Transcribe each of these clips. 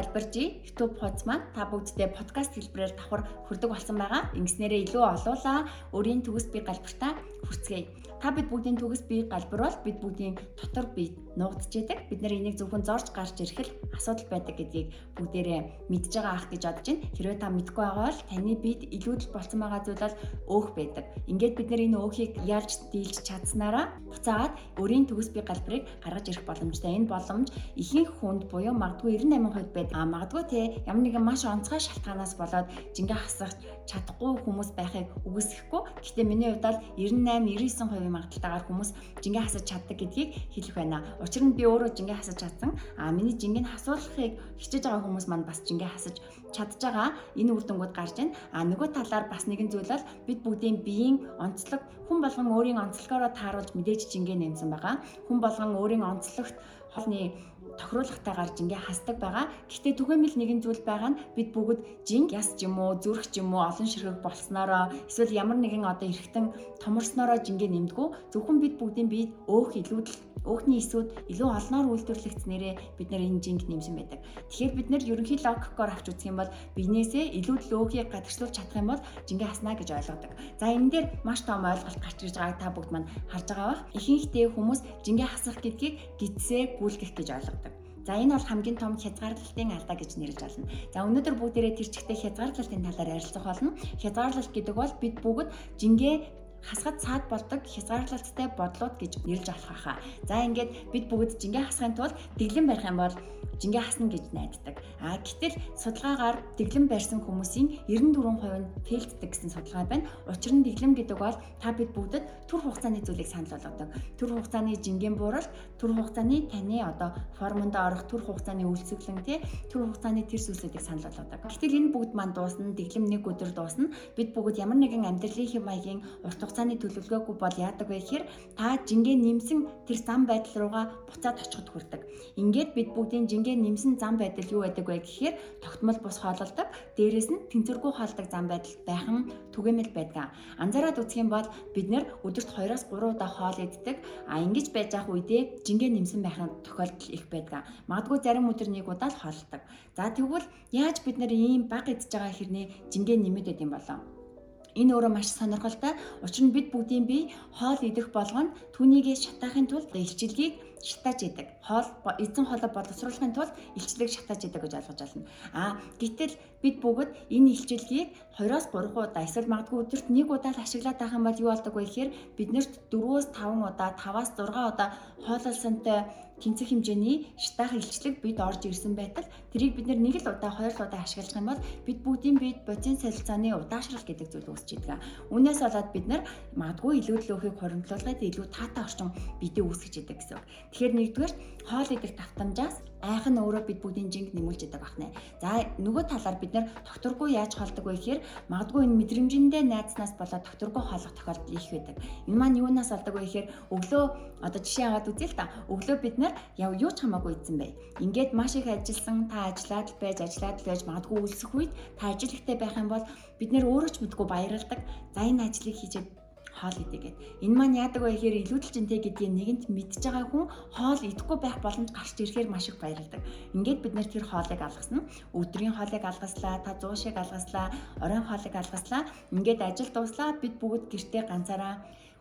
Галбаржи YouTube хуудас маань та бүгдтэй подкаст хэлбэрээр давхар хүрдэг болсон байгаа. Ингэснээрээ илүү олуулаа өөрийн төгс бие галбартаа хүрцгээе. Та бид бүгдийн төгс бие галбар бол бид бүгдийн дотор бие нуугдж яадаг. Бид нар энийг зөвхөн зорж гарч ирэх л асуудал байдаг гэдгийг бүгдээрээ мэдж байгаа ах гэж бодож байна. Хэрвээ та мэдгүй байгаа бол таны биед илүүдэл болсон байгаа зүйл бол өөх байдаг. Ингээд бид нар энэ өөхийг ялж дийлж чадсанараа буцаагаад өөрийн төгс бие галбарыг гаргаж ирэх боломжтой. Энэ боломж ихэнх хүнд буюу магадгүй 98% байд. А магадгүй те ямар нэгэн маш онцгой шалтгаанаас болоод жингээ хасах чадахгүй хүмүүс байхыг үгүйсэхгүй. Гэхдээ миний хувьд бол 98 99% магадaltaгаар хүмүүс жингээ хасаж чаддаг гэдгийг хэлэх байна. Учир нь би өөрөө жингээ хасаж чадсан. А миний жингээ хасуулахыг хичээж байгаа хүмүүс маань бас жингээ хасаж чадж байгаа. Энэ үр дүнгууд гарч байна. А нөгөө талаар бас нэгэн зүйл бол бид бүгдийн биеийн онцлог хүн болгон өөрийн онцлогоороо тааруулж мэдээж жингээ нэмсэн байгаа. Хүн болгон өөрийн онцлогт холны тохируулгатайгаар жингээ хасдаг байгаа. Гэхдээ түгээмэл нэгэн зүйл байгаа нь бид бүгд жинг яс ч юм уу, зүрх ч юм уу олон ширхэг болсноороо эсвэл ямар нэгэн одоо эргэтэн томорсноороо жингээ нэмдгүү. Зөвхөн бид бүгдийн бие өөх илүүдэл өөхний эсүүд илүү олноор үйлдвэрлэгдснээрээ бид нар энэ жинг нэмсэн байдаг. Тэгэхээр бид нар ерөнхий логикоор авч үзэх юм бол бизнесээ илүүдэл өөхийг гадагшлуулж чадах юм бол жингээ хаснаа гэж ойлгодог. За энэ дээр маш том ойлголт гарч ирж байгааг та бүгд маань харж байгаа бах. Ихэнхдээ хүмүүс жингээ хасах гэдгийг гидсээ гүйлгэх гэж ойлгодог. За энэ бол хамгийн том хязгаарлалтын алдаа гэж нэрлэж байна. За өнөөдөр бүгдээрээ тэр чигтээ хязгаарлалтын талаар ярилцах болно. Хязгаарлалт гэдэг бол бид бүгд жингээ хасгад цаад болдог хязгаарлалттай бодлууд гэж нэрлж авах хаа. За ингээд бид бүгд жингээ хасахын тулд дэглэм барих юм бол жингээ хасна гэж найддаг. А гэтэл судалгаагаар дэглэм барьсан хүмүүсийн 94% нь фейлддэг гэсэн судалгаа байна. Учир нь дэглэм гэдэг бол та бид бүгдэд төр хугацааны зүйлийг санал болгодог. Төр хугацааны жингийн буурал, төр хугацааны таны одоо формонд орох төр хугацааны үйлсэглэн тий төр хугацааны тэр зүйлсүүдийг санал болгодог. Гэтэл энэ бүгд манд дуусна, дэглэм нэг өдөр дуусна. Бид бүгд ямар нэгэн амьдралын хэм маягийн урт хугацааны төлөвлөгөөгүй бол яадаг вэ гэхээр та жингээ нэмсэн тэр зам байдал руугаа буцаад очиход хүрдэг. Ингээд бид бүгдийн жингээ нэмсэн зам байдал юу байдаг вэ гэхээр тогтмол бус хоололдог, дээрэс нь тэнцвэргүй хоолдог зам байдал байх нь түгээмэл байдаг. Анзаараад үзэх юм бол бид нэр өдөрт 2-3 удаа хоол иддэг. А ингэж байж ах үедээ жингээ нэмсэн байх тохиолдол их байдаг. Магадгүй зарим өдөр нэг удаа л хоолдог. За тэгвэл яаж бид нэр ийм баг идж байгаа хэрнээ жингээ нэмэд байд юм болоо? Энэ өөрөө маш сонирхолтой. Учир нь бид бүгдийн бие хоол идэх болгоно түүнийг шатаахын тулд илчилгээг шатааж идэг. Хоол эзэн хоолой боловсруулахын тулд илчлэг шатааж идэг гэж ойлгож байна. Аа гэтэл бид бүгд энэ илчилгээг 2-оос 3 удаа эсвэл магадгүй өдөрт 1 удаа л ашиглаад байх юм бол юу болдог вэ гэхээр биднэрт 4-өөс 5 удаа 5-аас 6 удаа хоололсонтой тэнцэх хэмжээний шатаах илчлэг бид орж ирсэн байтал тэрийг бид нэг л удаа хоёр л удаа ашиглах юм бол бид бүгдийн бид бодийн солилцооны удаашрал гэдэг зүйл үүсэж идэг. Үүнээс болоод бид нар магадгүй илүү төлөөхийг хуримтлуулгаад илүү таатай орчин бидээ үүсгэж идэг гэсэн. Тэгэхээр нэгдүгээр хоол идэх давтамжаас айх нь өөрөө бид бүгдийн жинг нэмүүлж идэг бахнэ. За нөгөө талаар бид нар докторгүй яаж хоолдог вэ гэхээр магадгүй энэ мэдрэмжиндээ найдснаас болоод докторгүй хоолох тохиолдол их байдаг. Энэ маань юунаас болдог вэ гэхээр өглөө одоо жишээ аваад үзье л та. Өглөө бид нар яв юу ч хамаагүй идсэн бай. Ингээд маш их ажилласан та ажиллаад л байж ажиллаад л байж магадгүй үлсэх үед та ажил ихтэй байх юм бол бид нэр өөрөө ч мэдгүй баярлдаг. За энэ ажлыг хийжээ хоол идэгээд. Энэ маань яадаг вэ гэхээр илүүдэлжинтэй гэдгийг нэгэнт мэдж байгаа хүн хоол идэхгүй байх боломж гарч ирэхээр маш их баярлдаг. Ингээд бид нэр тэр хоолыг алгасна. Өдрийн хоолыг алгаслаа, та 100 шиг алгаслаа, оройн хоолыг алгаслаа. Ингээд ажил дуслаа бид бүгд гэртээ ганцаараа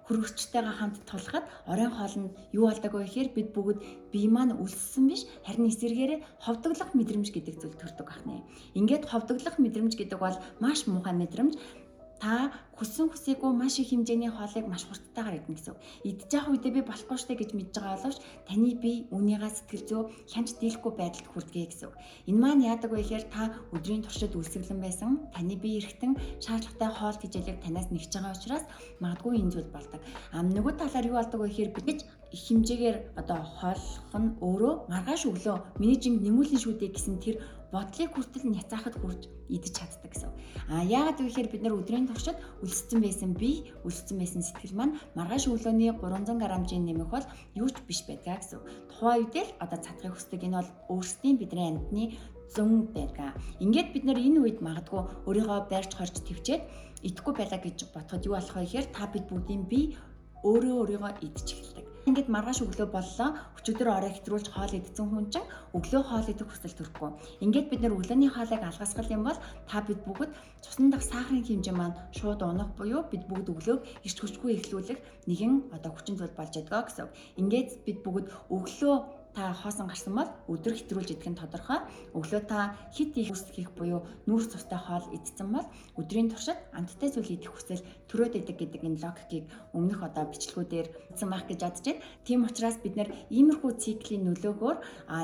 хөргөчтэйгээ хамт тулахад оройн хоолнд юу болдог вэ гэхээр бид бүгд бие маань үлссэн биш харин эсэргээрээ ховдоглох мэдрэмж гэдэг зүйл төрдөг ахнаа. Ингээд ховдоглох мэдрэмж гэдэг бол маш муухай мэдрэмж та хүссэн хүсээгүй маш их хэмжээний хоолыг маш хурдтайгаар идэх гэсэн. Идж явах үедээ би болохгүй штэ гэж мэдж байгаа боловч таны бие үнийгаа сэтгэл зүй хянч дийлэхгүй байдалд хүрдэгэ гэсэн. Энэ маань яадаг вэ гэхээр та өдрийн туршид үлсэглэн байсан таны бие эргэтэн шаардлагатай хоол тэжээлийг танаас нэгж байгаа учраас магадгүй энэ зүйл болдог. А нөгөө талаар юу болдог вэ гэхээр бид их хэмжээгээр одоо хооллох нь өөрөө маргааш өглөө миний жинг нэмүүлэн шүү дээ гэсэн тэр бодлыг хүртэл няцаахад хүрч идэж чаддаг гэсэн. А яагаад гэвэл бид нар өдрийн туршид өлссөн байсан бие, өлссөн байсан сэтгэл маань маргааш өглөөний 300 г нэмэх бол юу ч биш байдгаа гэсэн. Тухайн үед л одоо цадгыг хүсдэг энэ бол өөрсдийн бидний амьтны зөн байдаг. Ингээд бид нэр энэ үед магадгүй өөрийгөө байрч хорж твчээд идэхгүй байлаа гэж бодоход юу болох вэ гэхээр та бид бүгдийн бие өөрөө өөрийгөө идэж эхэлдэг. Ингээд маргааш өглөө боллоо. Өчигдөр орой хэтрүүлж хоол идсэн хүн чинь өглөө хоол идэх хүсэл төрөхгүй. Ингээд бид нар өглөөний хоолыг алгасгал юм бол та бид бүгд цусны дах сахарын хэмжээ маань шууд унах буюу бид бүгд өглөөг ирч хүчгүй эхлүүлэх нэгэн одоо хүчин зүйл болж байгаа гэсэн. Ингээд бид бүгд өглөө та хоосон гарсан бол өдөр хэтрүүлж идэх нь тодорхой. Өглөө та хит их үс хийх буюу нүүрс цустай хоол идсэн бол өдрийн туршид амттай зүйл идэх хүсэл төрөөд идэг гэдэг энэ логикийг өмнөх одоо бичлэгүүдээр хэлсэн байх гэж бодож байна. Тийм учраас бид нэр иймэрхүү циклийн нөлөөгөөр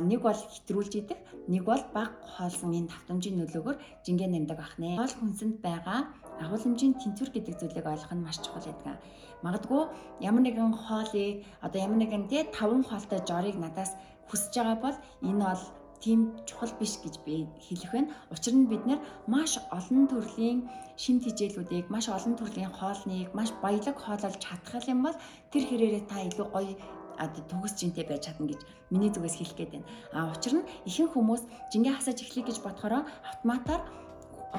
нэг бол хэтрүүлж идэх, нэг бол баг хоолсон энэ давтамжийн нөлөөгөөр жингээ нэмдэг нэ. Хоол хүнсэнд байгаа агуулмжийн тэнцвэр гэдэг зүйлийг ойлгох нь маш чухал байдаг. Магадгүй ямар нэгэн хоолыг одоо ямар нэгэн тий таван хоолтой жорыг надаас хүсэж байгаа бол энэ бол тийм чухал биш гэж би хэлэх байна. Учир нь бид нэр маш олон төрлийн шин тижээлүүдийг, маш олон төрлийн хоолныг, маш баялаг хоолол чадах юм бол тэр хэрээрээ та илүү гоё ад төгс жинтэй байж чадна гэж миний зүгээс хэлэх гээд байна. А учир нь ихэнх хүмүүс жингээ хасаж эхлэх гэж бодохороо автоматар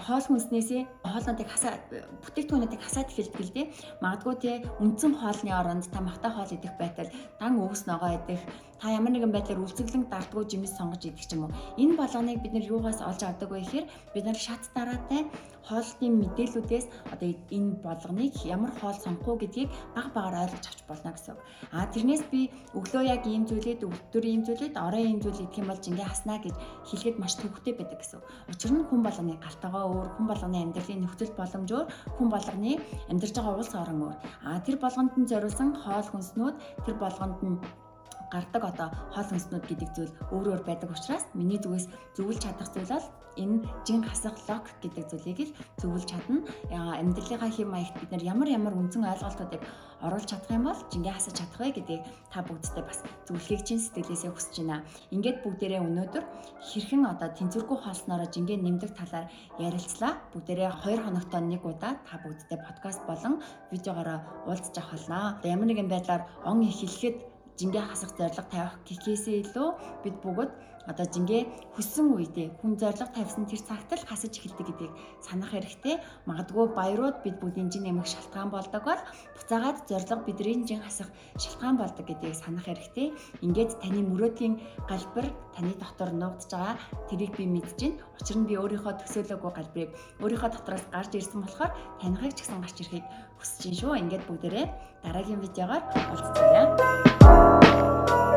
хоол хүнснээсээ хоолнуудыг хасаа бүтээгдэхүүнүүдийг хасаад эхэлдэг л дээ. Магадгүй те үндсэн хоолны оронд та махта хоол идэх байтал дан өгс ногоо идэх та ямар нэгэн байдлаар үлцэглэн дардгүй жимс сонгож идэх ч юм уу. Энэ болгоныг бид нар юугаас олж авдаг вэ гэхээр бид нар шат дараатай хоолтын мэдээллүүдээс одоо энэ болгоныг ямар хоол сонгох уу гэдгийг баг багаар ойлгож авч болно гэсэн. А тэрнээс би өглөө яг ийм зүйлээд өдөр ийм зүйлээд орой ийм зүйл идэх юм бол жингээ хаснаа гэж хэлгээд маш төвхтэй байдаг гэсэн. Учир нь хүн болгоны галтагаа өөр, хүн болгоны амьдралын нөхцөл боломж өөр, хүн болгоны амьдарч байгаа улс орон өөр. А тэр болгонд нь зориулсан хоол хүнснүүд тэр болгонд нь гардаг одоо хоол хүнснүүд гэдэг зүйл өөр өөр байдаг учраас миний зүгээс зөвлөж чадах зүйл бол энэ жин хасах лог гэдэг зүйлийг л зөвлөж чадна. Амьдралынхаа хэм маягт бид нар ямар ямар үндсэн ойлголтуудыг оруулж чадах юм бол жингээ хасаж чадах вэ гэдгийг та бүгдтэй бас зөвлөхийг чинь сэтгэлээсээ хүсэж байна. Ингээд бүгдээрээ өнөөдөр хэрхэн одоо тэнцвэргүй хоолснороо жингээ нэмдэг талаар ярилцлаа. Бүгдээрээ 2 хоногт нэг удаа та бүгдтэй подкаст болон видеогоор уулзч авах болно. Ямар нэгэн байдлаар он их хэлэхэд жингээ хасах зорилго тавих гэхээсээ илүү бид бүгд одоо жингээ хүссэн үедээ хүн зорилго тавьсан тэр цагт л хасаж эхэлдэг гэдгийг санах хэрэгтэй. Магадгүй баярууд бид бүгдийн жин нэмэх шалтгаан болдог бол буцаагаад зорилго бидний жин хасах шалтгаан болдог гэдгийг санах хэрэгтэй. Ингээд таны мөрөөдлийн галбар таны дотор нуугдж байгаа тэрийг би мэдж байна. Учир нь би өөрийнхөө төсөөлөөгүй галбарыг өөрийнхөө дотроос гарч ирсэн болохоор танихыг ч гэсэн гарч ирэхийг хүсэж байна шүү. Ингээд бүгдээрээ дараагийн видеогоор уулзцаая. thank you